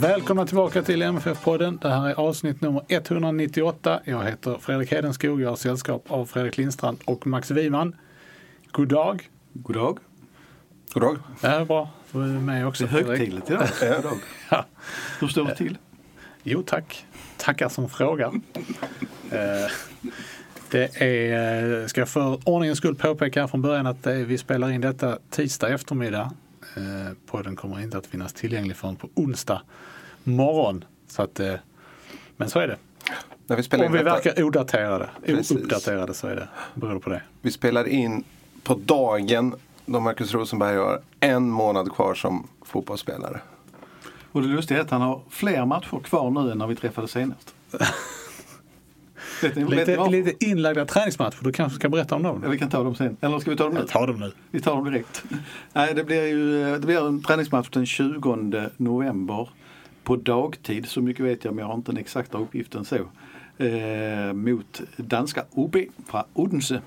Välkomna tillbaka till MFF-podden. Det här är avsnitt nummer 198. Jag heter Fredrik Hedenskog. Jag har sällskap av Fredrik Lindstrand och Max Wiman. God dag. God dag. God dag. Det är bra. Du är med också Det är högtidligt idag. Ja. Hur står det till? Jo tack. Tackar som frågar. Eh, Det är, eh, ska jag för ordningens skull påpeka här från början att är, vi spelar in detta tisdag eftermiddag. Eh, Podden kommer inte att finnas tillgänglig förrän på onsdag morgon. Så att, eh, men så är det. När vi spelar Om vi verkar odaterade, Precis. ouppdaterade så är det, beror på det. vi spelar in på dagen då Marcus Rosenberg har en månad kvar som fotbollsspelare. Och det lustiga är att han har fler matcher kvar nu än när vi träffades senast. vet ni, vet ni Lite, lite inlagda träningsmatcher, du kanske ska berätta om Ja, dem? vi kan ta dem sen. Eller ska vi ta dem nu? Jag tar dem nu. Vi tar dem direkt. Nej, det blir ju det blir en träningsmatch den 20 november på dagtid. Så mycket vet jag, men jag har inte den exakta uppgiften så. Eh, mot danska OB från Odense.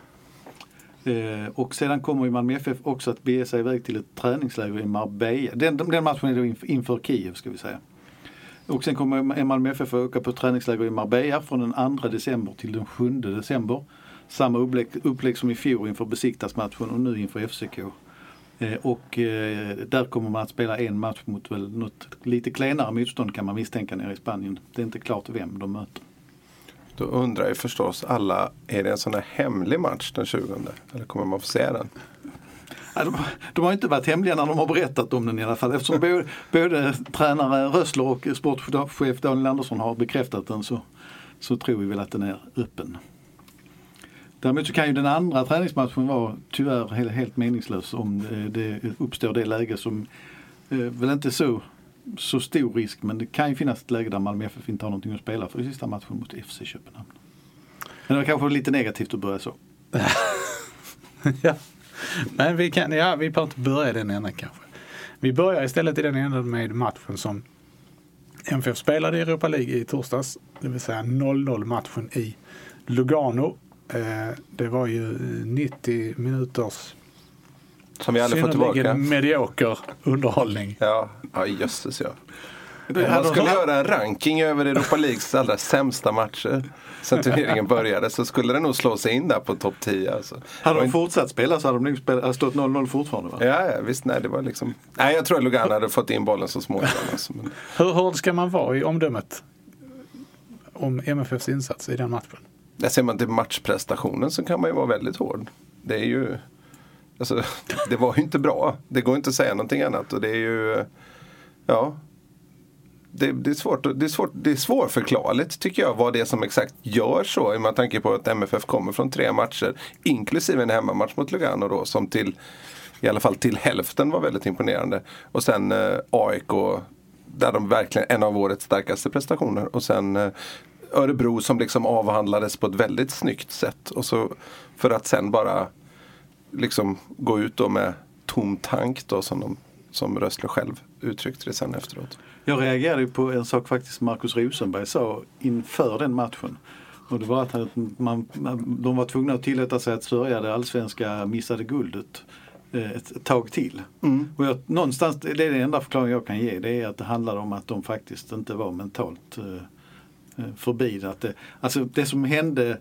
Eh, och sedan kommer ju Malmö FF också att bege sig iväg till ett träningsläger i Marbella. Den, den matchen är då inf- inför Kiev ska vi säga. Och sen kommer Malmö FF att åka på träningsläger i Marbella från den 2 december till den 7 december. Samma upplägg, upplägg som i fjol inför Besiktas-matchen och nu inför FCK. Eh, och eh, där kommer man att spela en match mot väl något lite klenare motstånd kan man misstänka nere i Spanien. Det är inte klart vem de möter. Då undrar ju förstås alla, är det en sån här hemlig match den 20? Eller kommer man få se den? Ja, de, de har inte varit hemliga när de har berättat om den i alla fall. Eftersom både, både tränare Rössler och sportchef Daniel Andersson har bekräftat den så, så tror vi väl att den är öppen. Däremot så kan ju den andra träningsmatchen vara tyvärr helt, helt meningslös om det, det uppstår det läge som eh, väl inte så, så stor risk men det kan ju finnas ett läge där Malmö FF inte har någonting att spela för i sista matchen mot FC Köpenhamn. Men det var kanske lite negativt att börja så. ja. Men vi, kan, ja, vi behöver inte börja i den änden kanske. Vi börjar istället i den änden med matchen som MFF spelade i Europa League i torsdags. Det vill säga 0-0 matchen i Lugano. Eh, det var ju 90 minuters Som vi aldrig får tillbaka. medioker underhållning. Ja, ja jösses ja. Det de- skulle göra en ranking över Europa Leagues allra sämsta matcher sen turneringen började så skulle den nog slå sig in där på topp 10. Alltså. Hade de fortsatt spela så hade de nog spela, hade stått 0-0 fortfarande va? Ja, ja, visst. Nej, det var liksom... Nej, jag tror att Lugano hade fått in bollen så småningom. Alltså. Men Hur hård ska man vara i omdömet om MFFs insats i den matchen? där ser man till matchprestationen så kan man ju vara väldigt hård. Det är ju... Alltså, det var ju inte bra. Det går inte att säga någonting annat. Och det är ju... Ja. Det, det, är svårt, det, är svårt, det är svårförklarligt tycker jag vad det är som exakt gör så. Med tanke på att MFF kommer från tre matcher. Inklusive en hemmamatch mot Lugano då som till i alla fall till hälften var väldigt imponerande. Och sen eh, AIK där de verkligen en av årets starkaste prestationer. Och sen eh, Örebro som liksom avhandlades på ett väldigt snyggt sätt. Och så för att sen bara liksom gå ut då med tom tank då som, de, som Rössle själv uttryckte det sen efteråt. Jag reagerade på en sak faktiskt Markus Rosenberg sa inför den matchen. Och det var att man, de var tvungna att tillåta sig att sörja det allsvenska missade guldet eh, ett, tag till. Och jag, någonstans, det är den enda förklaringen jag kan ge, det är att det handlar om att de faktiskt inte var mentalt eh, eh, förbi. Att det. Alltså det som hände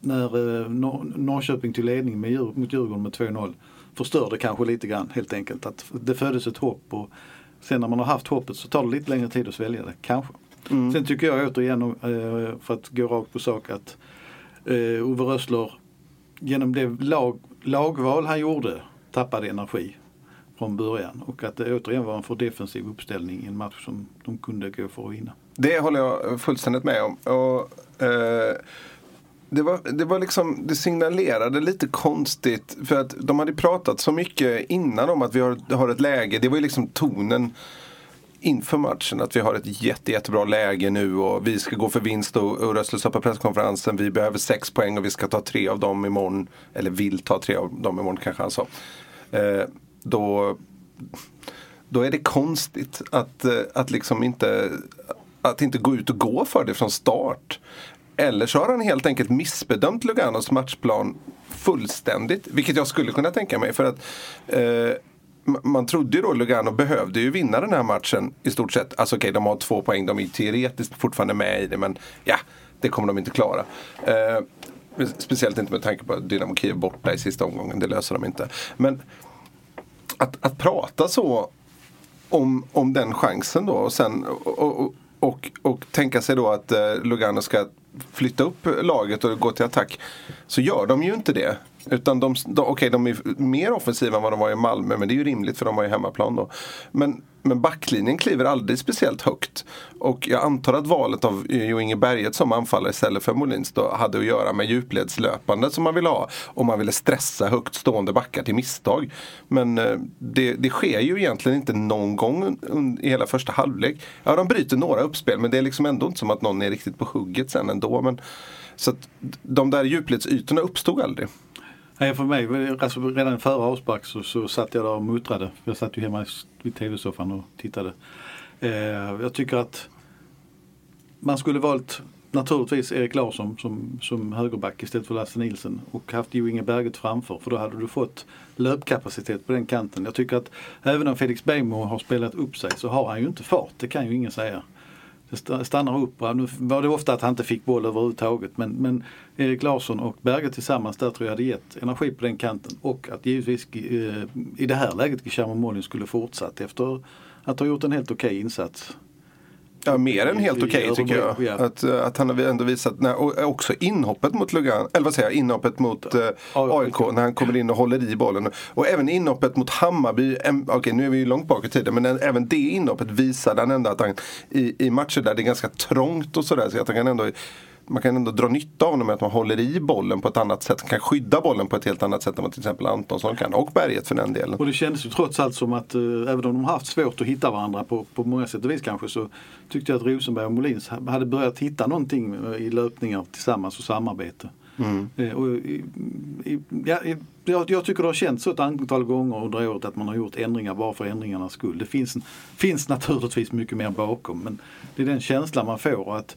när eh, Nor- Norrköping tog ledning med, mot Djurgården med 2-0 förstörde kanske lite grann helt enkelt. Att det föddes ett hopp och sen när man har haft hoppet så tar det lite längre tid att svälja det, kanske. Sen tycker jag återigen, eh, för att gå rakt på sak, att eh, Ove Rössler genom det lag lagval han gjorde tappade energi från början och att det återigen var en för defensiv uppställning i en match som de kunde gå för att vinna. Det håller jag fullständigt med om. Och, eh, det, var, det var liksom, det signalerade lite konstigt för att de hade pratat så mycket innan om att vi har, har ett läge. Det var ju liksom tonen inför matchen att vi har ett jätte, jättebra läge nu och vi ska gå för vinst och, och Rössle sa på presskonferensen vi behöver sex poäng och vi ska ta tre av dem imorgon. Eller vill ta tre av dem imorgon kanske han sa. Eh, då, då är det konstigt att, eh, att liksom inte att inte gå ut och gå för det från start. Eller så har han helt enkelt missbedömt Luganos matchplan fullständigt. Vilket jag skulle kunna tänka mig. För att eh, man trodde ju då Lugano behövde ju vinna den här matchen i stort sett. Alltså okej, okay, de har två poäng, de är teoretiskt fortfarande med i det men ja, det kommer de inte klara. Eh, speciellt inte med tanke på att Dynamo Kiev borta i sista omgången, det löser de inte. Men att, att prata så om, om den chansen då och sen och, och, och, och tänka sig då att eh, Lugano ska flytta upp laget och gå till attack. Så gör de ju inte det. Utan de, de, okay, de är mer offensiva än vad de var i Malmö men det är ju rimligt för de var ju hemmaplan då. Men, men backlinjen kliver aldrig speciellt högt. Och jag antar att valet av Jo Inge Berget som anfallare istället för Molins då hade att göra med djupledslöpande som man ville ha. Om man ville stressa högt stående backar till misstag. Men eh, det, det sker ju egentligen inte någon gång i hela första halvlek. Ja, de bryter några uppspel men det är liksom ändå inte som att någon är riktigt på hugget sen ändå. Men, så att de där djupledsytorna uppstod aldrig. Nej, för mig, alltså redan före avspark så, så satt jag där och muttrade. Jag satt ju hemma vid tv-soffan och tittade. Eh, jag tycker att man skulle valt naturligtvis Erik Larsson som, som högerback istället för Lasse Nilsen och haft Jo Inge Berget framför för då hade du fått löpkapacitet på den kanten. Jag tycker att även om Felix Bejmo har spelat upp sig så har han ju inte fart, det kan ju ingen säga stannar upp. Nu var det ofta att han inte fick boll överhuvudtaget men, men Erik Larsson och Berge tillsammans där tror jag hade gett energi på den kanten och att givetvis eh, i det här läget Guillermo Molin skulle fortsatt efter att ha gjort en helt okej okay insats. Ja, mer än helt okej okay, tycker jag. Ja. Att, eh, att han har ändå visat, när, och också inhoppet mot Lugan, eller vad säger jag, inhoppet mot eh, AIK när han kommer in och håller i bollen. Och även inhoppet mot Hammarby, okej okay, nu är vi ju långt bak i tiden, men även det inhoppet visade han ändå att han i, i matcher där det är ganska trångt och sådär, så att han kan ändå man kan ändå dra nytta av honom med att man håller i bollen på ett annat sätt. Kan skydda bollen på ett helt annat sätt än vad till exempel Antonsson kan. Och Berget för den delen. Och det kändes ju trots allt som att eh, även om de haft svårt att hitta varandra på, på många sätt och vis kanske så tyckte jag att Rosenberg och Molins hade börjat hitta någonting i löpningar tillsammans och samarbete. Mm. Eh, och, i, i, ja, jag, jag, tycker det har känts så ett antal gånger under året att man har gjort ändringar bara för ändringarnas skull. Det finns, finns naturligtvis mycket mer bakom men det är den känslan man får. att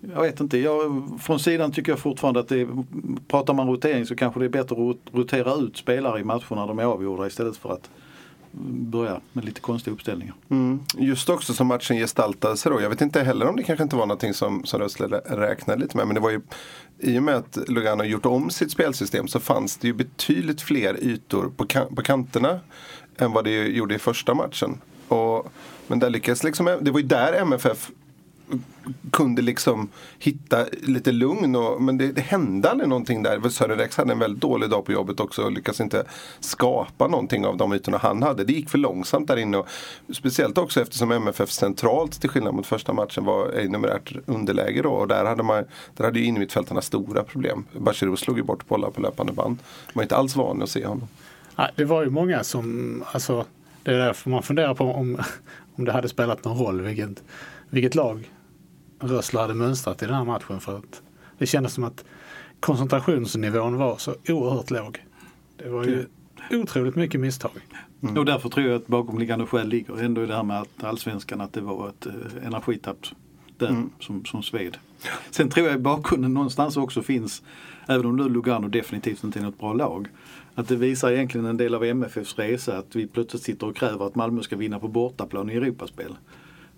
jag vet inte, jag, från sidan tycker jag fortfarande att det är, pratar man rotering så kanske det är bättre att rotera ut spelare i matcher när de är avgjorda istället för att börja med lite konstiga uppställningar. Mm. Just också som matchen gestaltade sig då. Jag vet inte heller om det kanske inte var någonting som, som Rössle räknade lite med. Men det var ju i och med att Lugano gjort om sitt spelsystem så fanns det ju betydligt fler ytor på, kan på kanterna än vad det gjorde i första matchen. Och, men där lyckades liksom, det var ju där MFF kunde liksom hitta lite lugn. Och, men det, det hände aldrig någonting där. Sören Rex hade en väldigt dålig dag på jobbet också och lyckades inte skapa någonting av de ytorna han hade. Det gick för långsamt där inne. Och speciellt också eftersom MFF centralt till skillnad mot första matchen var i numerärt underläge då. Och där hade, man, där hade ju innermittfältarna stora problem. Bachirou slog ju bort bollar på löpande band. Man var inte alls van att se honom. Ja, det var ju många som, alltså det är därför man funderar på om, om det hade spelat någon roll vilket, vilket lag Rössler hade mönstrat i den här matchen. För att det kändes som att koncentrationsnivån var så oerhört låg. Det var ju otroligt mycket misstag. Mm. Och därför tror jag att bakomliggande skäl ligger ändå i det här med att allsvenskan att det var ett eh, energitapp där mm. som, som sved. Sen tror jag i bakgrunden någonstans också finns, även om nu Lugano definitivt inte är något bra lag, att det visar egentligen en del av MFFs resa att vi plötsligt sitter och kräver att Malmö ska vinna på bortaplan i Europaspel.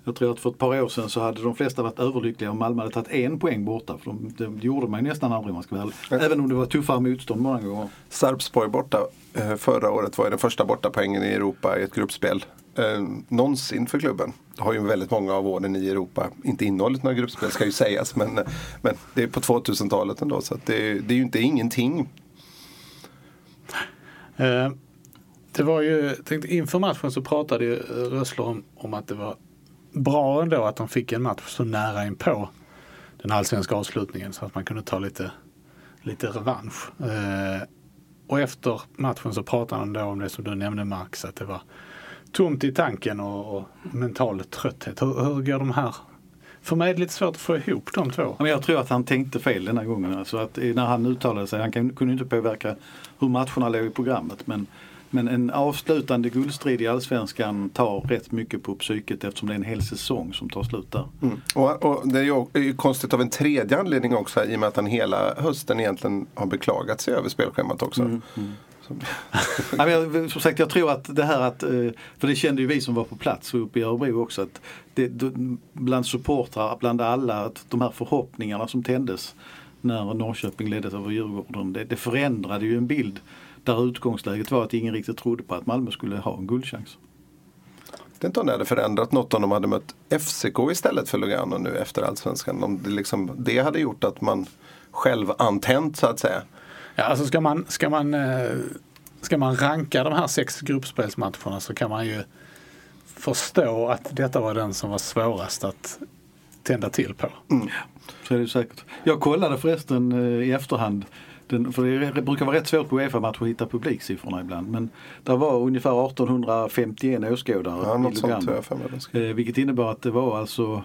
Jag tror att för ett par år sedan så hade de flesta varit överlyckliga om Malmö hade tagit en poäng borta. För de, det gjorde man ju nästan aldrig man ska ärlig. Även om det var tuffare motstånd många gånger. Sarpsborg borta eh, förra året var ju den första bortapoängen i Europa i ett gruppspel. Eh, någonsin för klubben. Det har ju väldigt många av åren i Europa inte innehållit några gruppspel ska ju sägas. Men, men det är på 2000-talet ändå så det, det är ju inte ingenting Eh, det var ju, tänkte, inför matchen så pratade ju Rössler om, om att det var bra ändå att de fick en match så nära in på den allsvenska avslutningen så att man kunde ta lite, lite revansch. Eh, och efter matchen så pratade han då om det som du nämnde Max, att det var tomt i tanken och, och mental trötthet. Hur, hur går de här? För mig är det lite svårt att få ihop de två. Men jag tror att han tänkte fel denna gången. Alltså att när han uttalade sig, han kunde inte påverka hur matcherna låg i programmet. Men, men en avslutande guldstrid i Allsvenskan tar rätt mycket på psyket eftersom det är en hel säsong som tar slut där. Mm. Och, och det är ju konstigt av en tredje anledning också i och med att han hela hösten egentligen har beklagat sig över spelschemat också. Mm, Så- Ja, jag, som sagt, jag tror att det här att, eh, för det kände ju vi som var på plats uppe i Örebro också, att det, bland supportrar, bland alla, att de här förhoppningarna som tändes när Norrköping leddes över Djurgården, det, det förändrade ju en bild där utgångsläget var att ingen riktigt trodde på att Malmö skulle ha en guldchans. Det är inte om det hade förändrat något om de hade mött FCK istället för Lugano nu efter Allsvenskan. Om det, liksom, det hade gjort att man själv antänt så att säga. Ja, alltså ska man, ska man, eh, ska man ranka de här sex gruppspelsmatcherna så kan man ju förstå att detta var den som var svårast att tända till på. Så är det säkert. Jag kollade förresten eh, i efterhand, den, för det brukar vara rätt svårt på Uefa-matcher att hitta publiksiffrorna ibland. Men det var ungefär 1851 åskådare Ja, i Lugano. det Eh, vilket innebar att det var alltså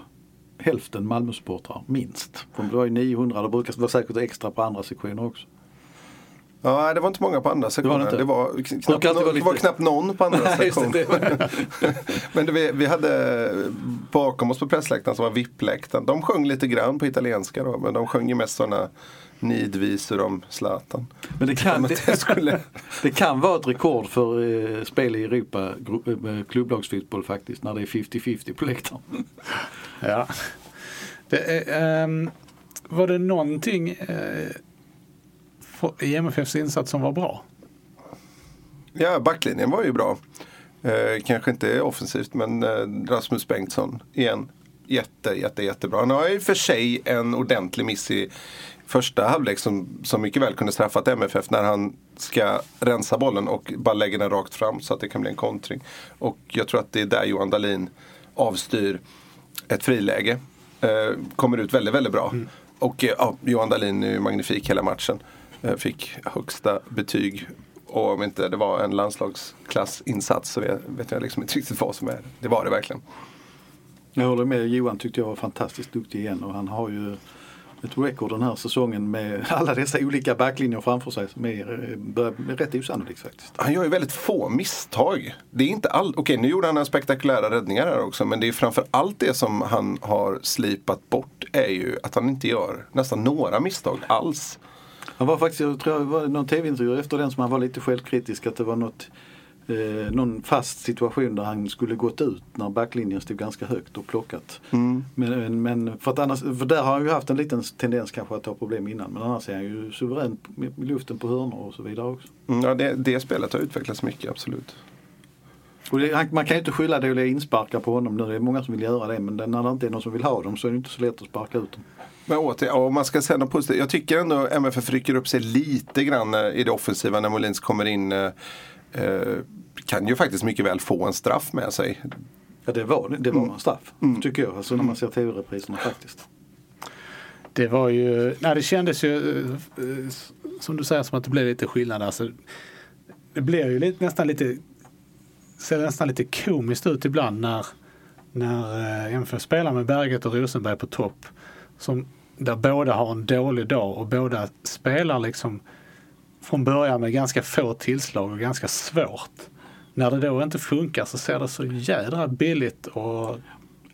hälften Malmösupportrar, minst. För Det var ju 900, det brukar vara säkert extra på andra sektioner också. Ja, det var inte många på andra det sektionen. Det var, brukar knappt, vara det var knappt någon på andra sektionen. det, Men det, vi, vi hade bakom oss på pressläktaren som var VIP-läktaren. De sjöng lite grann på italienska då, men de sjöng ju mest sådana nidvisor om Zlatan. Men det kan, det, det skulle... det kan vara ett rekord för eh, spel i Europa, eh, klubblagsfotboll faktiskt, när det är 50-50 på läktaren. Ja. Det är, ehm, var det någonting eh, i MFFs insats som var bra? Ja, backlinjen var ju bra. Eh, kanske inte offensivt, men eh, Rasmus Bengtsson igen. Jätte, jätte, jättebra. Han har i och för sig en ordentlig miss i första halvlek som, som mycket väl kunde straffat MFF när han ska rensa bollen och bara lägger den rakt fram så att det kan bli en kontring. Och jag tror att det är där Johan Dahlin avstyr ett friläge. Eh, kommer ut väldigt, väldigt bra. Och eh, ja, Johan Dahlin är ju magnifik hela matchen. Eh, fick högsta betyg. Och om inte det var en landslagsklassinsats så vet, vet jag liksom inte riktigt vad som är. Det var det verkligen. Jag håller med, Johan tyckte jag var fantastiskt duktig igen och han har ju ett record den här säsongen med alla dessa olika backlinjer framför sig som är, eh, börjar bli rätt osannolikt faktiskt. Han gör ju väldigt få misstag. Det är inte all... Okej, nu gjorde han några spektakulära räddningar här också. Men det är framför allt det som han har slipat bort är ju att han inte gör nästan några misstag alls. Han var faktiskt, jag tror det var någon tv-intervju efter den som han var lite självkritisk att det var något eh, någon fast situation där han skulle gått ut när backlinjen stod ganska högt och plockat. Men, men för, att annars, för där har han ju haft en liten tendens kanske att ha problem innan men annars är han ju suverän med med luften på hörnor och så vidare också. Mm, Ja, det, det spelet har utvecklats mycket, absolut. Det, man kan ju inte skylla dåliga insparkar på honom nu. Det är många som vill göra det men när det inte är någon som vill ha dem så är det inte så lätt att sparka ut dem. Men åter, om man ska säga något positivt. Jag tycker ändå MFF rycker upp sig lite grann eh, i det offensiva när Molins kommer in. Eh, eh, kan ju faktiskt mycket väl få en straff med sig. Ja det var, det var en straff tycker jag. Alltså när man ser tv-repriserna faktiskt. Det var ju, nej det kändes ju eh, eh, som du säger som att det blev lite skillnad. Alltså, det blev ju lite, nästan lite, ser nästan lite komiskt ut ibland när, när eh, MFF spelar med Berget och Rosenberg på topp. Som, där båda har en dålig dag och båda spelar liksom från början med ganska få tillslag och ganska svårt. När det då inte funkar så ser det så jädra billigt och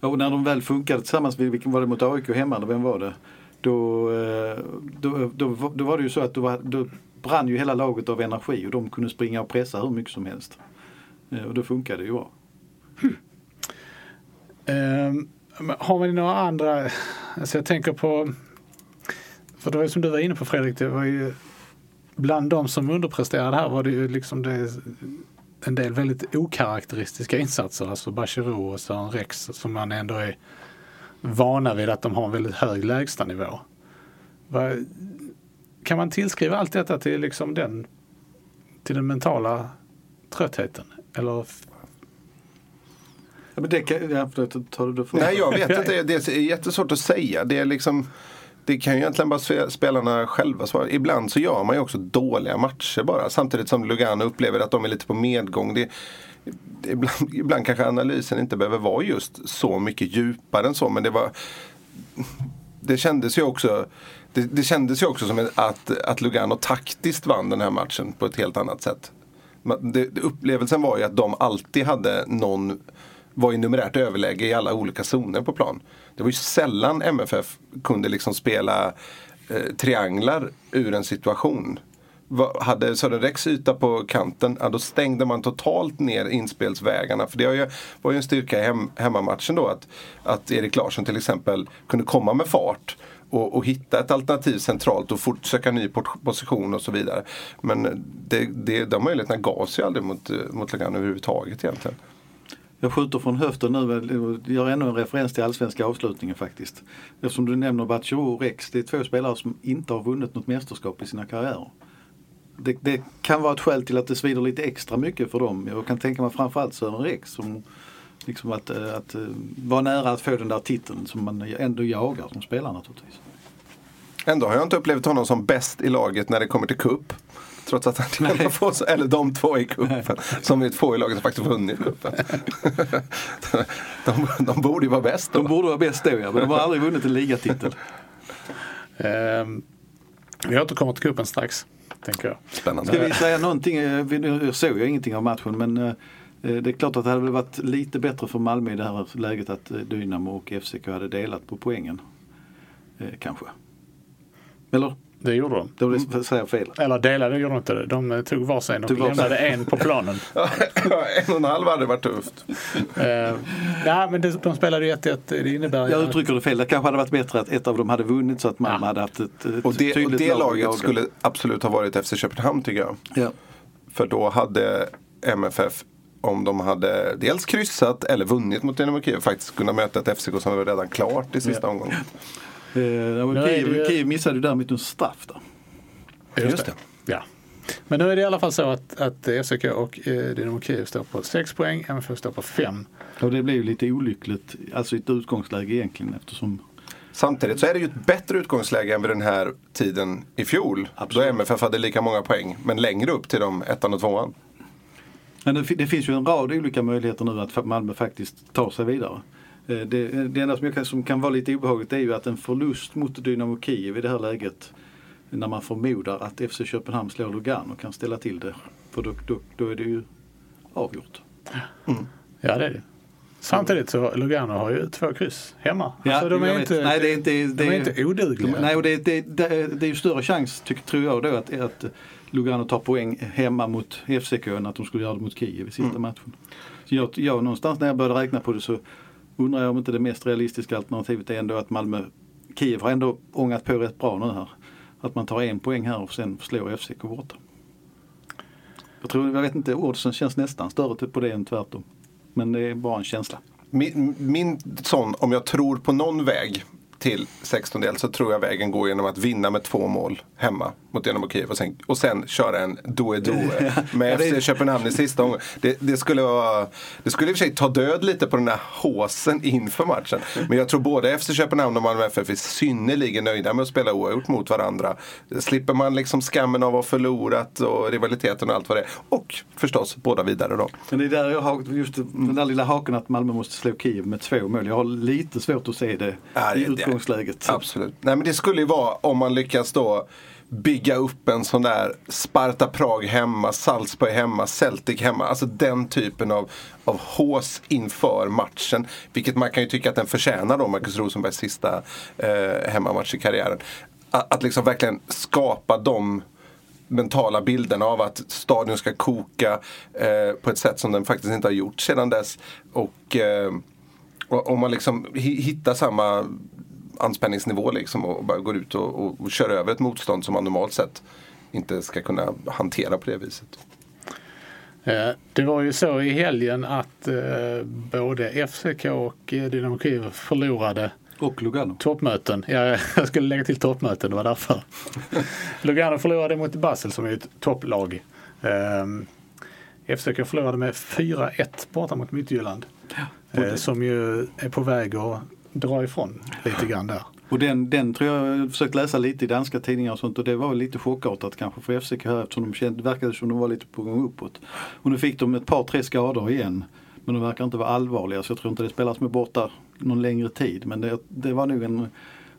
Ja, och när de väl funkade tillsammans, vilken var det mot AIK hemma eller vem var det? Då, eh, då, då, då var det ju så att då, var, då brann ju hela laget av energi och de kunde springa och pressa hur mycket som helst. Eh, Och då funkade det ju bra. Ehm, men har vi några andra, alltså jag tänker på, för det var ju som du var inne på Fredrik, det var ju bland de som underpresterade här var det ju liksom det, en del väldigt okaraktäristiska insatser, alltså Bachirou och Sören Rex som man ändå är vana vid att de har en väldigt hög lägstanivå. Kan man tillskriva allt detta till liksom den till den mentala tröttheten? Eller Ja, men det kan, ja, tar du det Nej, jag vet inte. Det är jättesvårt att säga. Det är liksom det kan ju egentligen bara spelarna själva svara. Ibland så gör man ju också dåliga matcher bara. Samtidigt som Lugano upplever att de är lite på medgång. Det, det, ibland, ibland kanske analysen inte behöver vara just så mycket djupare än så. Men det var det kändes ju också det, det kändes ju också som att, att Lugano taktiskt vann den här matchen på ett helt annat sätt. Det, det, upplevelsen var ju att de alltid hade någon var i numerärt överläge i alla olika zoner på plan. Det var ju sällan MFF kunde liksom spela eh, trianglar ur en situation. Va- Hade Södra Rex yta på kanten, ja, då stängde man totalt ner inspelsvägarna. För det var ju, var ju en styrka i hem, hemmamatchen då att, att Erik Larsson till exempel kunde komma med fart och, och hitta ett alternativ centralt och fort söka ny position och så vidare. Men det, det, de möjligheterna gavs ju aldrig mot, mot Lugano överhuvudtaget egentligen. Jag skjuter från höften nu och gör ännu en referens till allsvenska avslutningen faktiskt. Eftersom du nämner Batshiro och Rex, det är två spelare som inte har vunnit något mästerskap i sina karriärer. Det, det kan vara ett skäl till att det svider lite extra mycket för dem. Jag kan tänka mig framförallt Sören Rex som liksom att, eh, att eh, vara nära att få den där titeln som man ändå jagar som spelare naturligtvis. Ändå har jag inte upplevt honom som bäst i laget när det kommer till cup. Trots att han redan får, så- eller de två i cupen. Som är två i laget som faktiskt vunnit cupen. de, de borde ju vara bäst De då. borde vara bäst då ja, men de har aldrig vunnit en ligatitel. Ehm, vi återkommer till cupen strax, tänker jag. Spännande. Ska vi säga någonting? eh, Jag såg ju ingenting av matchen men eh, det är klart att det hade väl varit lite bättre för Malmö i det här läget att eh, Dynamo och FCK hade delat på poängen. Eh, Kanske. Eller? Det gjorde de. Säger jag fel. Eller delade gjorde de inte det. De eh, tog varsin och Tog varsin. lämnade en på planen. en och en halv hade varit tufft. uh, nej, men det, de spelade ju 1-1. Det innebär Jag att- uttrycker det fel. Det kanske hade varit bättre att ett av dem hade vunnit så att Malmö Ja. hade haft ett, ett Och det, och tydligt det lag att laget skulle absolut ha varit FC Köpenhamn tycker jag. Ja. För då hade MFF om de hade dels kryssat eller vunnit mot Dynamo Kiev faktiskt kunnat möta ett FCK som var redan klart i sista omgången. Eh, är det Kiev, Kiev missade ju däremot en straff där. Just det. Ja. Men nu är det i alla fall så att, att FCK och eh, Dynamo Kiev står på 6 poäng, MFF står på 5. Och det blev ju lite olyckligt, alltså ett utgångsläge egentligen eftersom Samtidigt så är det ju ett bättre utgångsläge än vid den här tiden i fjol. Absolut. Då MFF hade lika många poäng, men längre upp till de ettan och tvåan. Men det, det finns ju en rad olika möjligheter nu att Malmö faktiskt tar sig vidare. Eh, Det, det enda som, jag kan, som kan vara lite obehagligt är ju att en förlust mot Dynamo Kiev i det här läget när man förmodar att FC Köpenhamn slår Lugano kan ställa till det. För då, då, då är det ju avgjort. Ja, det är det. Samtidigt så Lugano har ju två kryss hemma. Ja, alltså, de, är inte, Nej, det är inte- de det är är- inte odugliga. De, nej, och det, det, det, det är ju större chans, tror jag, då att, att Lugano tar poäng hemma mot FCK än att de skulle göra det mot Kiev i sista matchen. Så jag, jag, någonstans när jag började räkna på det så undrar jag om inte det mest realistiska alternativet är ändå att Malmö, Kiev har ändå ångat på rätt bra nu här. Att man tar en poäng här och sen slår FCK borta. Jag tror, jag vet inte, oddsen känns nästan större typ på det än tvärtom. Men det är bara en känsla. Min, min sån, om jag tror på någon väg till 16 del så tror jag vägen går genom att vinna med två mål hemma mot Dynamo Kiev och sen, och sen köra en doe-doe med FC Köpenhamn i sista omgången. Det, det, skulle vara, det skulle i och för sig ta död lite på den här håsen inför matchen. Men jag tror både FC Köpenhamn och Malmö FF är synnerligen nöjda med att spela oavgjort mot varandra. Slipper man liksom skammen av att ha förlorat och rivaliteten och allt vad det är. Och förstås båda vidare då. Men det är där jag har just den där lilla haken att Malmö måste slå Kiev med två mål. Jag har lite svårt att se det Ja, det- utgångsläget. Absolut. Nej men det skulle ju vara om man lyckas då bygga upp en sån där Sparta Prag hemma, Salzburg hemma, Celtic hemma. Alltså den typen av, av hås inför matchen. Vilket man kan ju tycka att den förtjänar då, Marcus Rosenbergs sista eh, hemmamatch i karriären. Att, att liksom verkligen skapa de mentala bilderna av att stadion ska koka eh, på ett sätt som den faktiskt inte har gjort sedan dess. Och eh, om man liksom hittar samma anspänningsnivå liksom och bara går ut och, och, och kör över ett motstånd som man normalt sett inte ska kunna hantera på det viset. Eh, Det var ju så i helgen att eh, både FCK och eh, Dynamo Kiev förlorade Och Lugano. toppmöten. Ja, jag skulle lägga till toppmöten, det var därför. Lugano förlorade mot Basel som är ett topplag. FCK förlorade med 4-1 borta mot Midtjylland. Ja. Som ju är på väg att dra ifrån lite grann där. Och den, den tror jag, jag försökt läsa lite i danska tidningar och sånt och det var lite chockartat kanske för FCK här eftersom de kände, verkade som de var lite på gång uppåt. Och nu fick de ett par tre skador igen. Men de verkar inte vara allvarliga så jag tror inte det spelas med borta någon längre tid. Men det, det var nog en,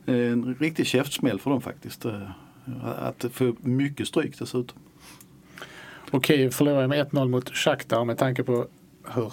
en riktig käftsmäll för dem faktiskt. eh, Att få mycket stryk dessutom. Och Kiev förlorade med 1-0 mot Shakhtar med tanke på hur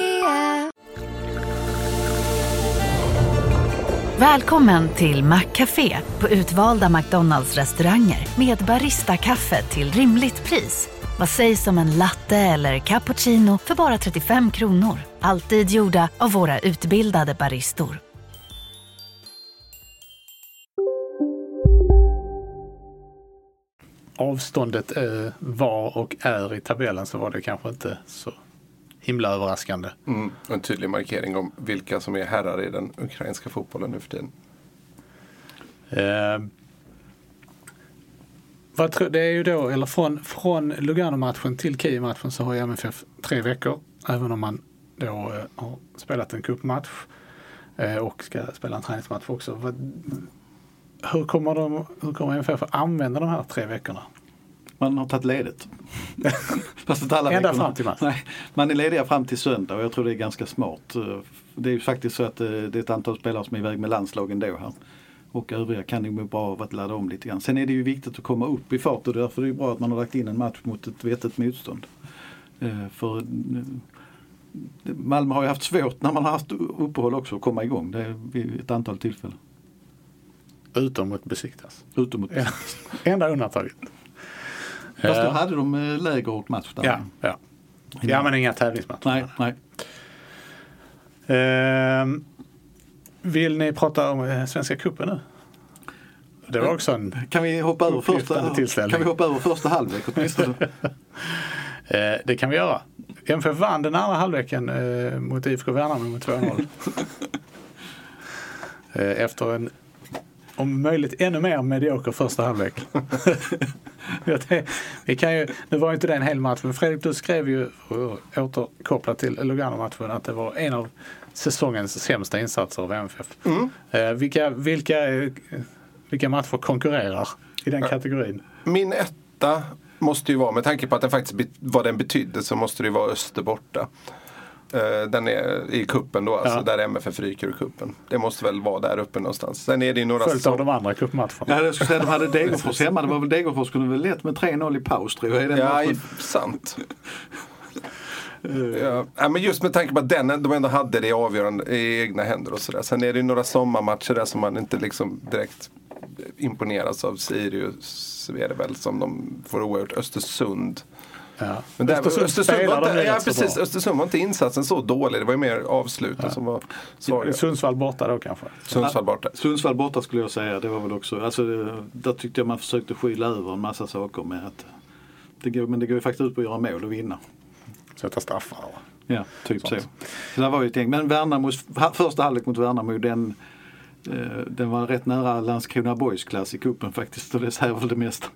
Välkommen till Maccafé på utvalda McDonalds restauranger med Baristakaffe till rimligt pris. Vad sägs om en latte eller cappuccino för bara 35 kronor? Alltid gjorda av våra utbildade baristor. avståndet eh, var och är i tabellen så var det kanske inte så himla överraskande. Mm. En tydlig markering om vilka som är herrar i den ukrainska fotbollen nu för tiden. Eh, vad det är ju då, eller från, från Lugano-matchen till Kiev-matchen så har ju MFF tre veckor. Även om man då eh, har spelat en cupmatch eh, och ska spela en träningsmatch också. Vad, hur, kommer de, hur kommer MFF att använda de här tre veckorna? Man har tagit ledigt. Fast inte alla Ända fram till match. Nej, man är lediga fram till söndag och jag tror det är ganska smart. Det är ju faktiskt så att eh, det är ett antal spelare som är iväg med landslagen då här. Och övriga kan nog må bra av att ladda om lite grann. Sen är det ju viktigt att komma upp i fart och därför är det bra att man har lagt in en match mot ett vettigt motstånd. Eh, För eh, Malmö har ju haft svårt när man har haft uppehåll också att komma igång. Det är vid ett antal tillfällen. Utom mot Besiktas. Utom mot... Ja. Enda undantaget. Fast då hade de eh, läger och match där. Ja, ja. ja, men inga tävlingsmatcher. Nej, nej. Ehm, vill ni prata om eh, Svenska cupen nu? Det var också en... Kan vi hoppa över första, tillställning. kan vi hoppa över första halvlek åtminstone? Eh, det kan vi göra. MFF vann den andra halvleken eh, mot IFK Värnamo med 2-0. eh, efter en om möjligt ännu mer medioker första halvlek. Vi kan ju, nu var ju inte det en hel match men Fredrik du skrev ju återkopplat till Lugano-matchen att det var en av säsongens sämsta insatser av MFF. Eh, vilka, vilka, vilka matcher konkurrerar i den kategorin? Min etta måste ju vara, med tanke på att den faktiskt vad den betydde så måste det ju vara Öster borta. Eh, Den är i kuppen då, alltså Ja. där MFF ryker ur kuppen. Det måste väl vara där uppe någonstans. Sen är det några Följt av de andra cupmatcherna. Ja, jag skulle säga att de hade Degerfors hemma. Det var väl Degerfors kunde väl lätt med 3-0 i paus tror jag. i den Ja, matchen. i- sant. Ja, ja, men just med tanke på att den, de ändå hade det avgörande i egna händer och sådär. Sen är det ju några sommarmatcher där som man inte liksom direkt imponeras av. Sirius är det väl som de får oerhört. Östersund. Ja. Men där, Östersund var inte, ja, så precis. Östersund var inte insatsen så dålig. Det var ju mer avslutet som var svaga. Sundsvall borta då kanske? Sundsvall borta. Sundsvall borta skulle jag säga. Det var väl också, alltså, det- där tyckte jag man försökte skyla över en massa saker med att det går, men det går ju faktiskt ut på att göra mål och vinna. Sätta straffar. va? Ja, typ så. Sånt. Så det var ju ett gäng. Men Värnamos, första halvlek mot Värnamo den, eh, den var rätt nära Landskrona Boys klass i cupen faktiskt. Och det säger väl det mesta.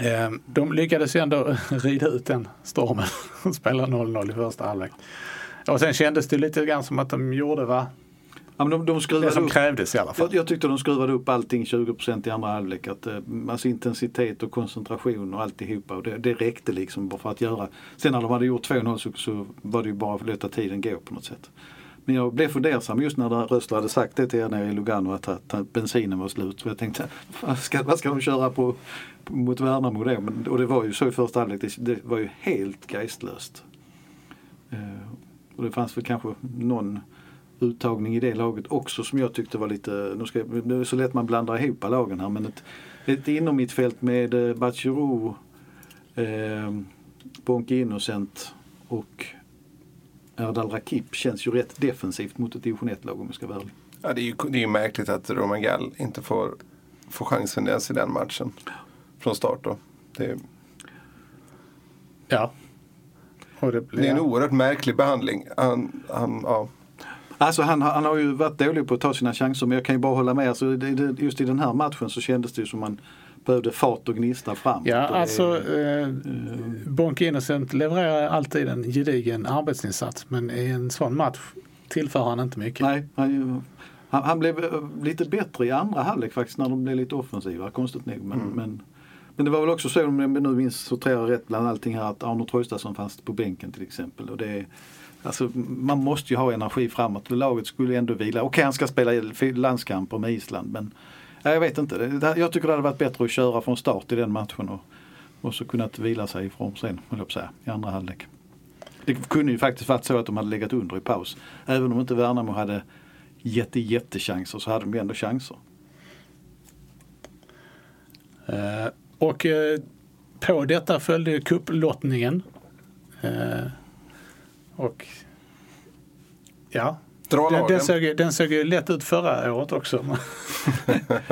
Eh, De lyckades ju ändå rida ut den stormen och spela 0-0 i första halvlek. Och sen kändes det lite grann som att de gjorde va? Ja, de, de det som upp. krävdes i alla fall. Jag, jag tyckte de skruvade upp allting 20% i andra halvlek. Att, eh, alltså intensitet och koncentration och alltihopa. Och det, det räckte liksom bara för att göra. Sen när de hade gjort 2-0 så, så var det ju bara att låta tiden gå på något sätt. Men jag blev fundersam just när Rössler hade sagt det till er nere i Lugano att, att, att bensinen var slut. Så jag tänkte, vad ska, vad ska de köra på, på mot Värnamo då? Men, och det var ju så i första halvlek. Det, det var ju helt geistlöst. Eh, och det fanns väl kanske någon uttagning i det laget också som jag tyckte var lite, nu ska, jag- det är så lätt man blandar ihop lagen här men ett, ett inom mitt fält med eh, Bachirou, eh, Bonke Innocent och Erdal Rakip känns ju rätt defensivt mot ett division 1-lag om jag ska vara ärlig. Ja, det är ju det är ju märkligt att Roman Gall inte får, får chansen ens i den matchen. Från start då. Det, är- Ja. Och det, det är en oerhört märklig behandling. Han, han, ja. Alltså han, har- han har ju varit dålig på att ta sina chanser men jag kan ju bara hålla med. Alltså, det, det, just i den här matchen så kändes det ju som man behövde fart och gnista framåt. Ja, Och det- alltså eh, Bonk Innocent levererar alltid en gedigen arbetsinsats men i en sån match tillför han inte mycket. Nej, han, han, han blev eh, lite bättre i andra halvlek faktiskt när de blev lite offensiva, konstigt nog. Men, men, men det var väl också så, om jag nu minns sorterar rätt bland allting här, att Arno Traustason fanns på bänken till exempel. Och det, alltså, man måste ju ha energi framåt. Laget skulle ändå vila. Okej, han ska spela landskamper med Island men jag vet inte. Jag tycker det hade varit bättre att köra från start i den matchen och, och så kunnat vila sig ifrån sen, höll jag på att säga, i andra halvlek. Det kunde ju faktiskt varit så att de hade legat under i paus. Även om inte Värnamo hade jätte, jättechanser så hade de ju ändå chanser. Eh, och eh, på detta följde ju kupplottningen. Eh, och ja, Dra den, lagen. den, såg, ju- den såg ju lätt ut förra året också.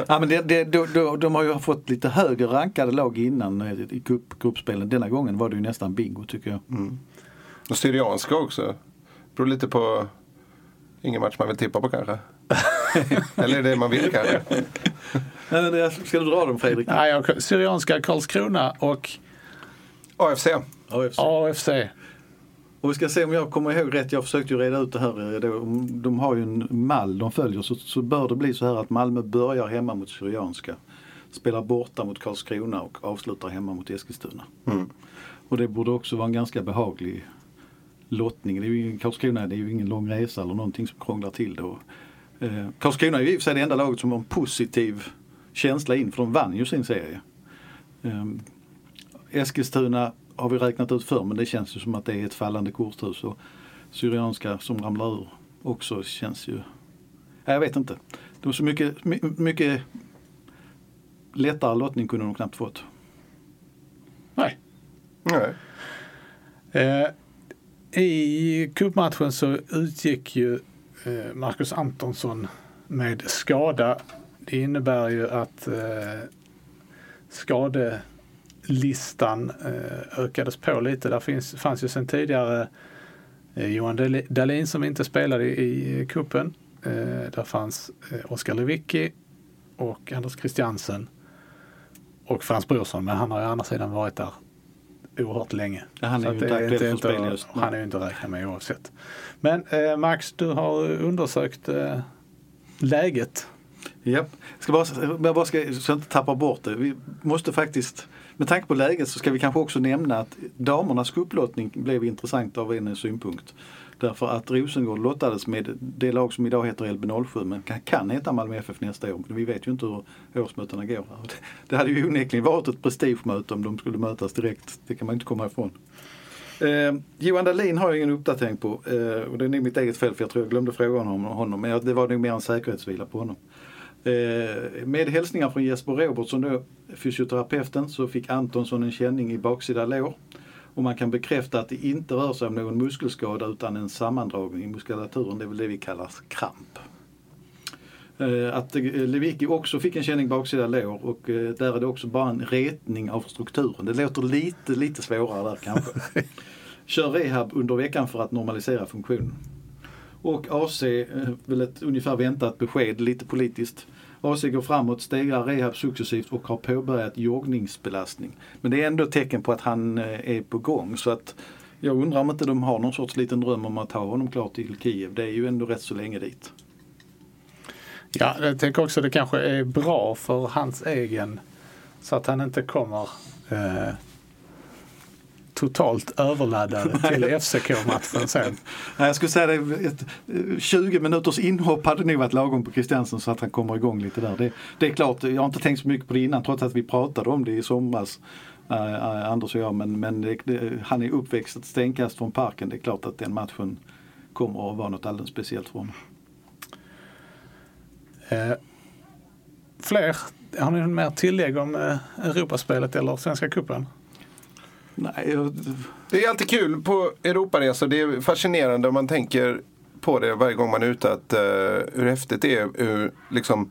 Ja, men det, det, då, då, de har ju fått lite högre rankade lag innan eh, i grupp, gruppspelen. Denna gången var det ju nästan bingo tycker jag. Och Syrianska också. Beror lite på ingen match man vill tippa på kanske. Eller är det man vill kanske. Nej, det, ska du dra dem Fredrik? Nej, jag- Syrianska Karlskrona och AFC. AFC. AFC. Och vi ska se om jag kommer ihåg rätt, jag försökte ju reda ut det här. eh, de har ju en mall de följer så, så bör det bli så här att Malmö börjar hemma mot Syrianska. Spelar borta mot Karlskrona och avslutar hemma mot Eskilstuna. Och det borde också vara en ganska behaglig lottning. Det är ju, Karlskrona det är ju ingen lång resa eller någonting som krånglar till det. Och, eh, Karlskrona är ju i och för sig det enda laget som har en positiv känsla in för de vann ju sin serie. Ehm, Eskilstuna har vi räknat ut för men det känns ju som att det är ett fallande korthus. Och Syrianska som ramlar ur också känns ju... Jag vet inte. Det var så mycket, my- mycket lättare lottning kunde de knappt fått. Nej. Nej. Eh, I cupmatchen så utgick ju eh, Marcus Antonsson med skada. Det innebär ju att eh, skadelistan eh, ökades på lite. Där finns, fanns ju sedan tidigare eh, Johan Dahl- Dahlin som inte spelade i, kuppen. Eh, där fanns Oskar Lewicki och Anders Christiansen och Frans Brorsson. Men han har ju å andra sidan varit där oerhört länge. Ja, han är ju inte inte- spel just nu. Han är ju inte att räkna med oavsett. Men eh, Max, du har undersökt eh, läget. Japp. Ska bara, men bara ska, så jag inte tappar bort det. Vi måste faktiskt, med tanke på läget så ska vi kanske också nämna att damernas kupplottning blev intressant av en synpunkt. Därför att Rosengård lottades med det lag som idag heter LB07 men kan, heta Malmö FF nästa år. Vi vet ju inte hur årsmötena går. Det, hade ju onekligen varit ett prestigemöte om de skulle mötas direkt. Det kan man inte komma ifrån. Eh, Johan Dahlin har jag ingen uppdatering på eh, och det är nog mitt eget fel för jag tror jag glömde fråga honom, honom men det var nog mer en säkerhetsvila på honom. Eh, med hälsningar från Jesper Robertsson då, fysioterapeuten, så fick Antonsson en känning i baksida lår. Och man kan bekräfta att det inte rör sig om någon muskelskada utan en sammandragning i muskulaturen, det är väl det vi kallar kramp. Eh, Att eh, Lewicki också fick en känning baksida lår och där är det också bara en retning av strukturen. Det låter lite, lite svårare där kanske. Kör rehab under veckan för att normalisera funktionen. Och AC, eh, väl ett ungefär väntat besked, lite politiskt. AC går framåt, stegrar rehab successivt och har påbörjat joggningsbelastning. Men det är ändå tecken på att han eh, är på gång. Så att jag undrar om inte de har någon sorts liten dröm om att ha honom klar till Kiev. Det är ju ändå rätt så länge dit. Ja, jag tänker också att det kanske är bra för hans egen så att han inte kommer eh, totalt överladdad till FCK-matchen sen. Nej, Jag skulle säga det, ett, eh, 20 minuters inhopp hade nog varit lagom på Christiansen så att han kommer igång lite där. Det, det är klart, jag har inte tänkt så mycket på det innan trots att vi pratade om det i somras. eh, eh, Anders och jag, men, men det, det, han är uppväxt ett stenkast från parken. Det är klart att den matchen kommer att vara något alldeles speciellt för honom. Eh, fler? Har ni mer tillägg om eh, Europaspelet eller Svenska cupen? Nej, jag, Det är alltid kul på Europaresor. Det är fascinerande om man tänker på det varje gång man är ute. Att, uh, hur häftigt det är. Hur, liksom,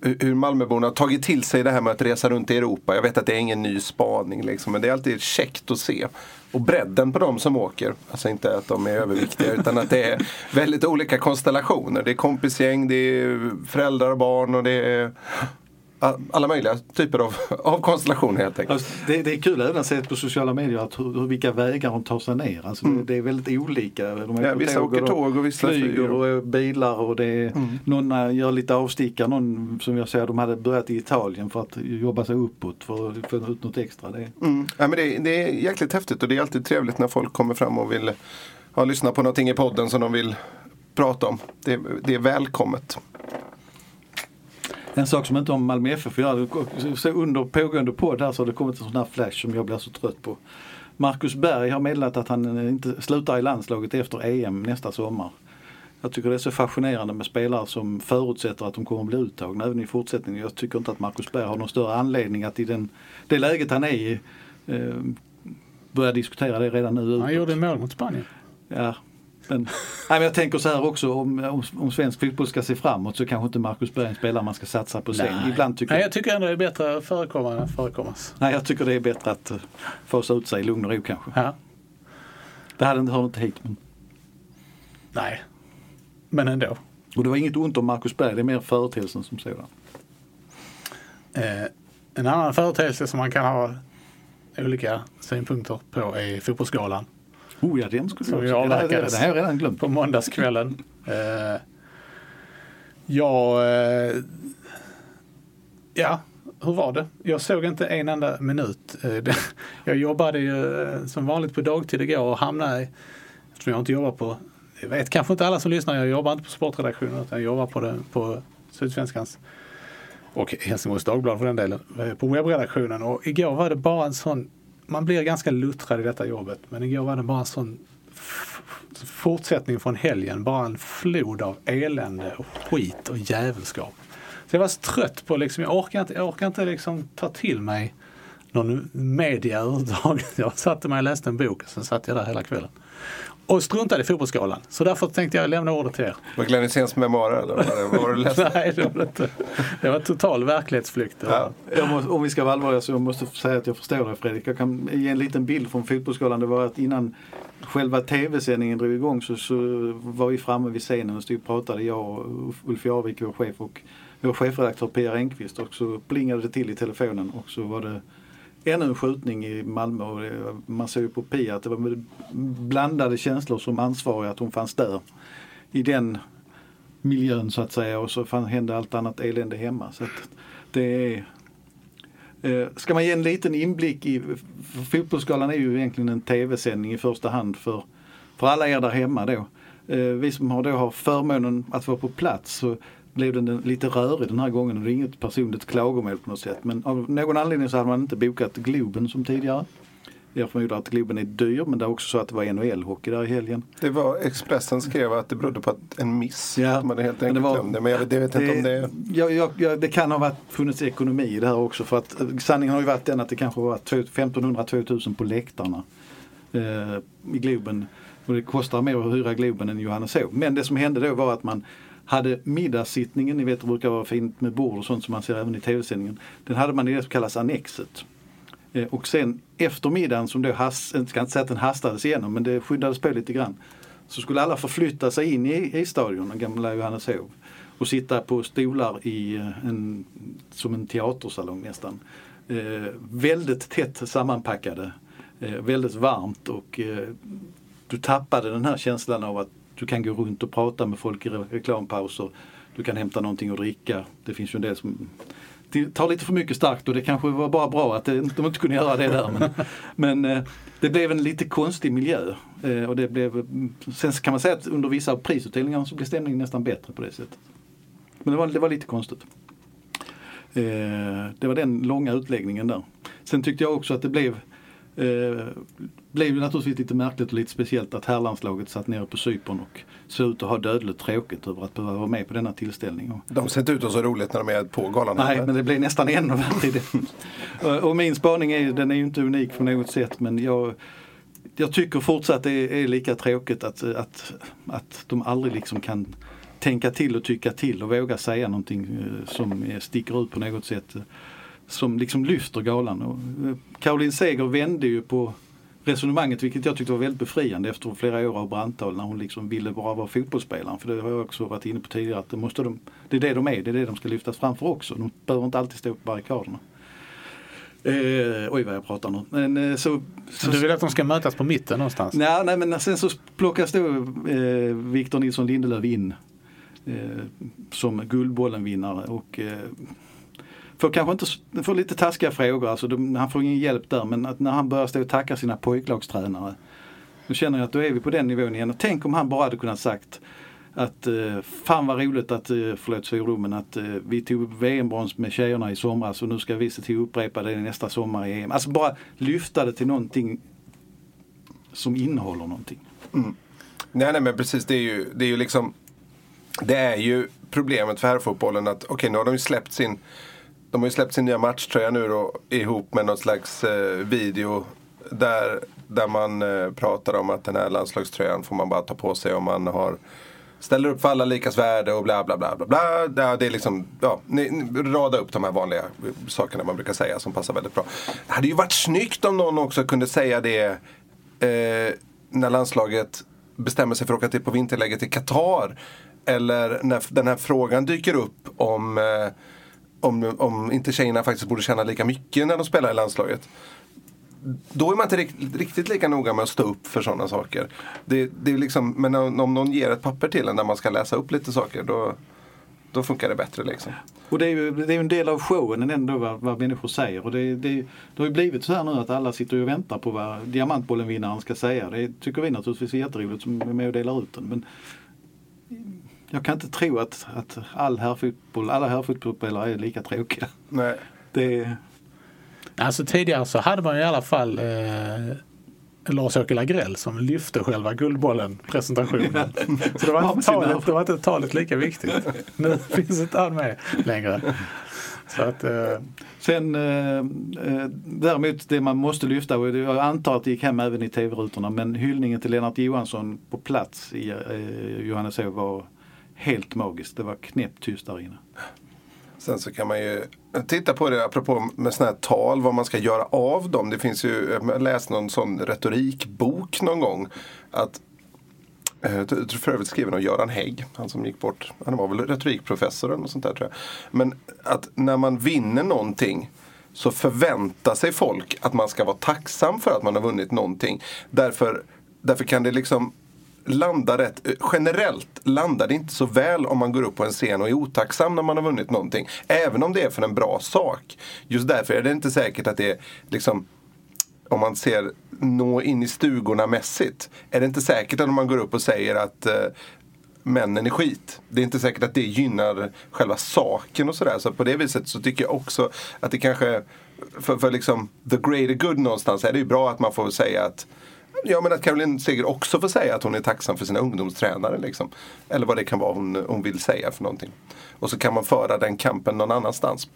hur Malmöborna har tagit till sig det här med att resa runt i Europa. Jag vet att det är ingen ny spaning liksom, men det är alltid käckt att se. Och bredden på de som åker. Alltså inte att de är överviktiga utan att det är väldigt olika konstellationer. Det är kompisgäng, det är föräldrar och barn och det är alla möjliga typer av, av konstellationer helt enkelt. Alltså, det, det är kul även att se på sociala medier att hur, vilka vägar de tar sig ner. Alltså, det, det är väldigt olika. De Ja, vissa åker tåg och vissa flyger flyger. och bilar och det är, någon eh, gör lite avstickare. Någon som jag säger, de hade börjat i Italien för att jobba sig uppåt för att få ut något extra. Det, Mm. Ja, men det, det är jäkligt häftigt och det är alltid trevligt när folk kommer fram och vill ja, lyssna på någonting i podden som de vill prata om. Det, det är välkommet. En sak som inte med Malmö FF att under pågående podd här så har det kommit en sån här flash som jag blir så trött på. Marcus Berg har meddelat att han inte slutar i landslaget efter EM nästa sommar. Jag tycker det är så fascinerande med spelare som förutsätter att de kommer att bli uttagna även i fortsättningen. Jag tycker inte att Marcus Berg har någon större anledning att i den, det läget han är i eh, börja diskutera det redan nu. Han gjorde mål mot Spanien. Ja. Men, nej, men jag tänker så här också om, om, om svensk fotboll ska se framåt så kanske inte Marcus Berg är en spelare man ska satsa på sen. Ibland tycker Nej, jag, tycker ändå det är bättre att förekomma än förekommas. nej, jag tycker det är bättre att uh, fasa ut sig i lugn och ro kanske. Ja. Det hade hör inte hit. Men, Nej, men ändå. och det var inget ont om Marcus Berg, det är mer företeelsen som sådan. Eh, en annan företeelse som man kan ha olika synpunkter på är fotbollsgalan Oh ja, den skulle Som jag också. Det, det, avverkades. det redan glömt. på måndagskvällen. Eh, jag... Eh, ja, hur var det? Jag såg inte en enda minut. Eh, jag jobbade ju som vanligt på dagtid igår och hamnade, i- eftersom jag inte jobbar på, jag vet kanske inte alla som lyssnar, jag jobbar inte på sportredaktionen utan jag jobbar på, det, på Sydsvenskans och Helsingborgs Dagblad för den delen, på webbredaktionen. Och igår var det bara en sån, man blir ganska luttrad i detta jobbet, men igår var det bara en sån fortsättning från helgen, bara en flod av elände och skit och jävelskap. Så jag var så trött på liksom, jag orkar inte, jag orkar inte liksom ta till mig någon media överhuvudtaget. Jag satte mig och läste en bok och sen satt jag där hela kvällen. Och struntade i fotbollsskalan. Så därför tänkte jag lämna ordet till er. Var Glenn Hyséns memoarer eller vad var det-? Nej, det var inte. Det var total verklighetsflykt. Ja. Jag måste, om vi ska vara allvarliga så jag måste säga att jag förstår dig Fredrik. Jag kan ge en liten bild från fotbollsskalan. Det var att innan själva tv-sändningen drog igång så, så var vi framme vid scenen och stod och pratade. Jag och Ulf Jarvik, vår chef och vår chefredaktör Pia Enqvist. Och så plingade det till i telefonen och så var det ännu en skjutning i Malmö. Och man såg ju på Pia att det var blandade känslor som ansvarig att hon fanns där. I den miljön så att säga och så fan, hände allt annat elände hemma. Så att det är Eh, Ska man ge en liten inblick i, Fotbollsskalan Fotbollsgalan är ju egentligen en tv-sändning i första hand för, för alla er där hemma då. Eh, Vi som har, då har förmånen att vara på plats så blev den lite rörig den här gången det är inget personligt klagomål på något sätt. Men av någon anledning så hade man inte bokat Globen som tidigare. Jag förmodar att Globen är dyr men det är också så att det var NHL-hockey där i helgen. Det var Expressen skrev att det berodde på att en miss. Ja, De hade helt men det enkelt var- det. Men jag vet, jag vet inte om det Ja, ja, ja, det kan ha varit, funnits ekonomi i det här också för att eh, sanningen har ju varit den att det kanske var 1500-2000 på läktarna eh, i Globen. Och det kostar mer att hyra Globen än Johanneshov. Men det som hände då var att man hade middagssittningen, ni vet det brukar vara fint med bord och sånt som man ser även i tv-sändningen. Den hade man i det som kallas Annexet. Eh, och sen eftermiddagen som då, has, jag ska inte säga att den hastades igenom men det skyddades på lite grann. Så skulle alla förflytta sig in i, i stadion, den gamla Johanneshov. Och sitta på stolar i eh, en, som en teatersalong nästan. Eh, väldigt tätt sammanpackade. Eh, väldigt varmt och eh, du tappade den här känslan av att du kan gå runt och prata med folk i re- reklampauser. Du kan hämta någonting att dricka. Det finns ju en del som tar lite för mycket starkt och det kanske var bara bra att de inte kunde göra det där. Men, men eh, det blev en lite konstig miljö. Eh, och det blev, sen kan man säga att under vissa av prisutdelningarna så blev stämningen nästan bättre på det sättet. Men det var, det var lite konstigt. Eh, det var den långa utläggningen där. Sen tyckte jag också att det blev Eh, blev ju naturligtvis lite märkligt och lite speciellt att herrlandslaget satt nere på Cypern och såg ut att ha dödligt tråkigt över att behöva vara med på denna tillställning. De ser inte ut att så roligt när de är på galan. Nej, eller? men det blev nästan ännu värre. det. Och- min spaning är den är ju inte unik på något sätt men jag, jag tycker fortsatt det är, är lika tråkigt att, att, att de aldrig liksom kan tänka till och tycka till och våga säga någonting eh, som sticker ut på något sätt. Eh, Som liksom lyfter galan. Och eh, Caroline Seger vände ju på resonemanget vilket jag tyckte var väldigt befriande efter flera år av brandtal när hon liksom ville bara vara fotbollsspelare. För det har jag också varit inne på tidigare att det, måste de, det är det de är, det är det de ska lyftas framför också. De behöver inte alltid stå på barrikaderna. Eh, oj vad jag pratar nu. Men, eh, så, så, Du vill att de ska mötas på mitten någonstans? nej, nej men sen så plockas då eh, Victor Nilsson Lindelöf in eh, som Guldbollen-vinnare och eh, får kanske inte, s- får lite taskiga frågor, alltså de, han får ingen hjälp där men att när han börjar stå och tacka sina pojklagstränare då känner jag att då är vi på den nivån igen. Och tänk om han bara hade kunnat sagt att eh, fan vad roligt att, eh, förlåt svordomen, att eh, vi tog VM-brons med tjejerna i somras och nu ska vi se till att upprepa det nästa sommar i EM. Alltså bara lyfta det till någonting som innehåller någonting. Mm. Nej, nej men precis. Det är ju, det är ju liksom Det är ju problemet för herrfotbollen att okej okay, nu har de ju släppt sin de har ju släppt sin nya matchtröja nu då ihop med någon slags eh, video där, där man eh, pratar om att den här landslagströjan får man bara ta på sig om man har Ställer upp för alla likas värde och bla bla bla bla bla. Det är liksom, ja, ni, ni, rada upp de här vanliga sakerna man brukar säga som passar väldigt bra. Det hade ju varit snyggt om någon också kunde säga det eh, när landslaget bestämmer sig för att åka till på vinterläget i Qatar. Eller när den här frågan dyker upp om, eh, om, om inte tjejerna faktiskt borde tjäna lika mycket när de spelar i landslaget. Då är man inte riktigt, lika noga med att stå upp för sådana saker. Det, det är liksom, men om, någon ger ett papper till en där man ska läsa upp lite saker då, då funkar det bättre. Liksom. Och det är ju det är en del av showen ändå vad, vad människor säger. Och det, det, det har ju blivit så här nu att alla sitter och väntar på vad Diamantbollen-vinnaren ska säga. Det tycker vi naturligtvis är jätteroligt som är med och delar ut den. Men jag kan inte tro att, att all herrfotboll, alla herrfotbollsspelare är lika tråkiga. Nej. Det, Alltså tidigare så hade man i alla fall eh, Lars-Åke Lagrell som lyfte själva Guldbollen-presentationen. Så det var, inte talet, det var inte talet lika viktigt. Nu finns inte han med längre. Så att, eh, Sen eh, eh, däremot det man måste lyfta och jag antar att det gick hem även i tv-rutorna men hyllningen till Lennart Johansson på plats i eh, Johanneshov var helt magiskt. Det var knäpptyst där inne. Sen så kan man ju titta på det apropå med sådana här tal, vad man ska göra av dem. Det finns ju, jag läste någon sån retorikbok någon gång. Att, eh, för övrigt skriven av Göran Hägg, han som gick bort. Han var väl retorikprofessor eller något sånt där tror jag. Men att när man vinner någonting så förväntar sig folk att man ska vara tacksam för att man har vunnit någonting. Därför, därför kan det liksom landar rätt, eh, generellt landar det inte så väl om man går upp på en scen och är otacksam när man har vunnit någonting. Även om det är för en bra sak. Just därför är det inte säkert att det är liksom om man ser nå in i stugorna mässigt. Är det inte säkert att om man går upp och säger att eh, männen är skit. Det är inte säkert att det gynnar själva saken och sådär. Så på det viset så tycker jag också att det kanske, för, för liksom the greater good någonstans är det ju bra att man får säga att Ja men att Caroline Seger också får säga att hon är tacksam för sina ungdomstränare. Liksom. Eller vad det kan vara hon, hon vill säga för någonting. Och så kan man föra den kampen någon annanstans.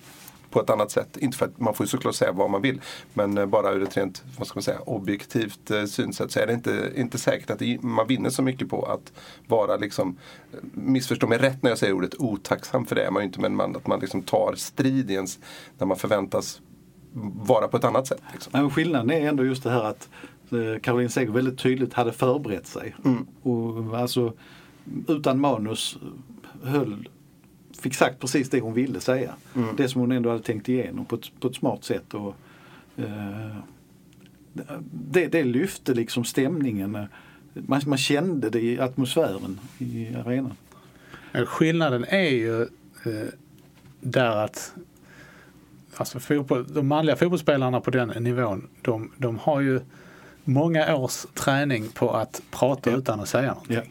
På ett annat sätt. Inte för att man får ju såklart säga vad man vill. Men eh, bara ur ett rent vad ska man säga, objektivt eh, synsätt så är det inte, inte säkert att det, man vinner så mycket på att vara liksom, missförstå mig rätt när jag säger ordet otacksam för det är man ju inte. Men man, att man liksom tar strid i ens, när man förväntas vara på ett annat sätt. Liksom. Men skillnaden är ändå just det här att Caroline Seger väldigt tydligt hade förberett sig. Och alltså utan manus höll, fick sagt precis det hon ville säga. Det som hon ändå hade tänkt igenom på ett, på ett smart sätt. Och, eh, det, det lyfte liksom stämningen. Man, man kände det i atmosfären i arenan. Skillnaden är ju eh, där att alltså fotboll, de manliga fotbollsspelarna på den nivån, de, de har ju många års träning på att prata Ja. utan att säga någonting. Ja.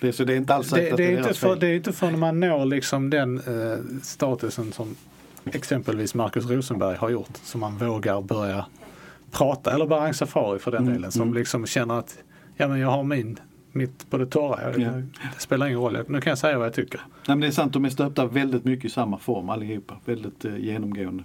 Det, så det är inte alls Det, det, det är inte för, det är inte förrän man når liksom den eh, statusen som exempelvis Markus Rosenberg har gjort som man vågar börja prata, eller Barang Safari för den Mm, delen, som mm. liksom känner att ja, men jag har min, mitt på det torra. Jag, Ja. Det spelar ingen roll, nu kan jag säga vad jag tycker. Nej, men det är sant, de är stöpta väldigt mycket i samma form allihopa. Väldigt eh, genomgående.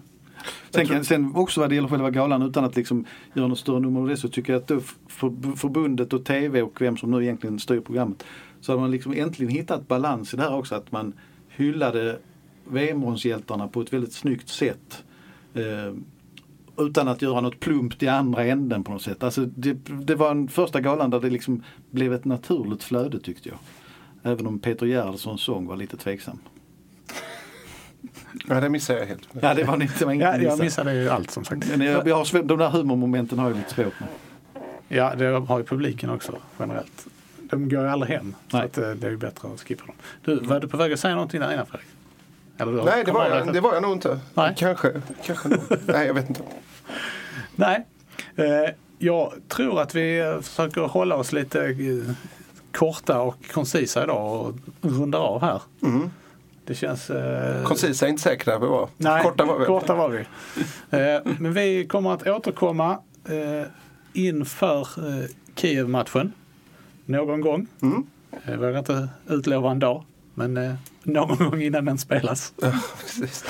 Sen, kan, sen också vad det gäller själva galan utan att liksom göra något större nummer av det så tycker jag att för, förbundet och TV och vem som nu egentligen styr programmet så hade man liksom äntligen hittat balans i det här också att man hyllade VM-bronshjältarna på ett väldigt snyggt sätt. Eh, utan att göra något plumpt i andra änden på något sätt. Alltså det, det var en första galan där det liksom blev ett naturligt flöde tyckte jag. Även om Peter Gerhardssons sång var lite tveksam. Ja, det missar jag helt. Ja, det var inte, det var inget Ja, jag missa. missade ju allt som sagt. Men jag, jag har, de där humormomenten har jag lite svårt med. Ja, det har ju publiken också generellt. De går ju aldrig hem. Så Nej. att, eh, det är ju bättre att skippa dem. Du, var du på väg att säga någonting där innan Fredrik? Eller Nej, det var, jag, det var jag nog inte. Nej. Kanske. Kanske. Nej, jag vet inte. Nej. Eh, jag tror att vi eh, försöker hålla oss lite eh, korta och koncisa idag och rundar av här. Mm. Det känns... Eh, Koncisa är inte säkra vi var. Nej, Korta var vi. korta var vi. Eh, men vi kommer att återkomma eh, inför eh, Kiev-matchen någon gång. Mm. Jag vågar inte utlova en dag, men eh, någon gång innan den spelas. Ja, precis.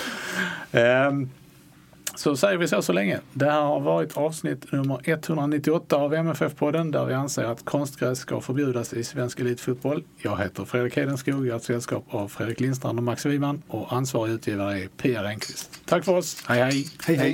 Så säger vi så så länge. Det här har varit avsnitt nummer 198 av MFF-podden där vi anser att konstgräs ska förbjudas i svensk elitfotboll. Jag heter Fredrik Hedenskog, jag har ett sällskap av Fredrik Lindstrand och Max Wiman och ansvarig utgivare är Pia Renqvist. Tack för oss, hej hej! Hej hej!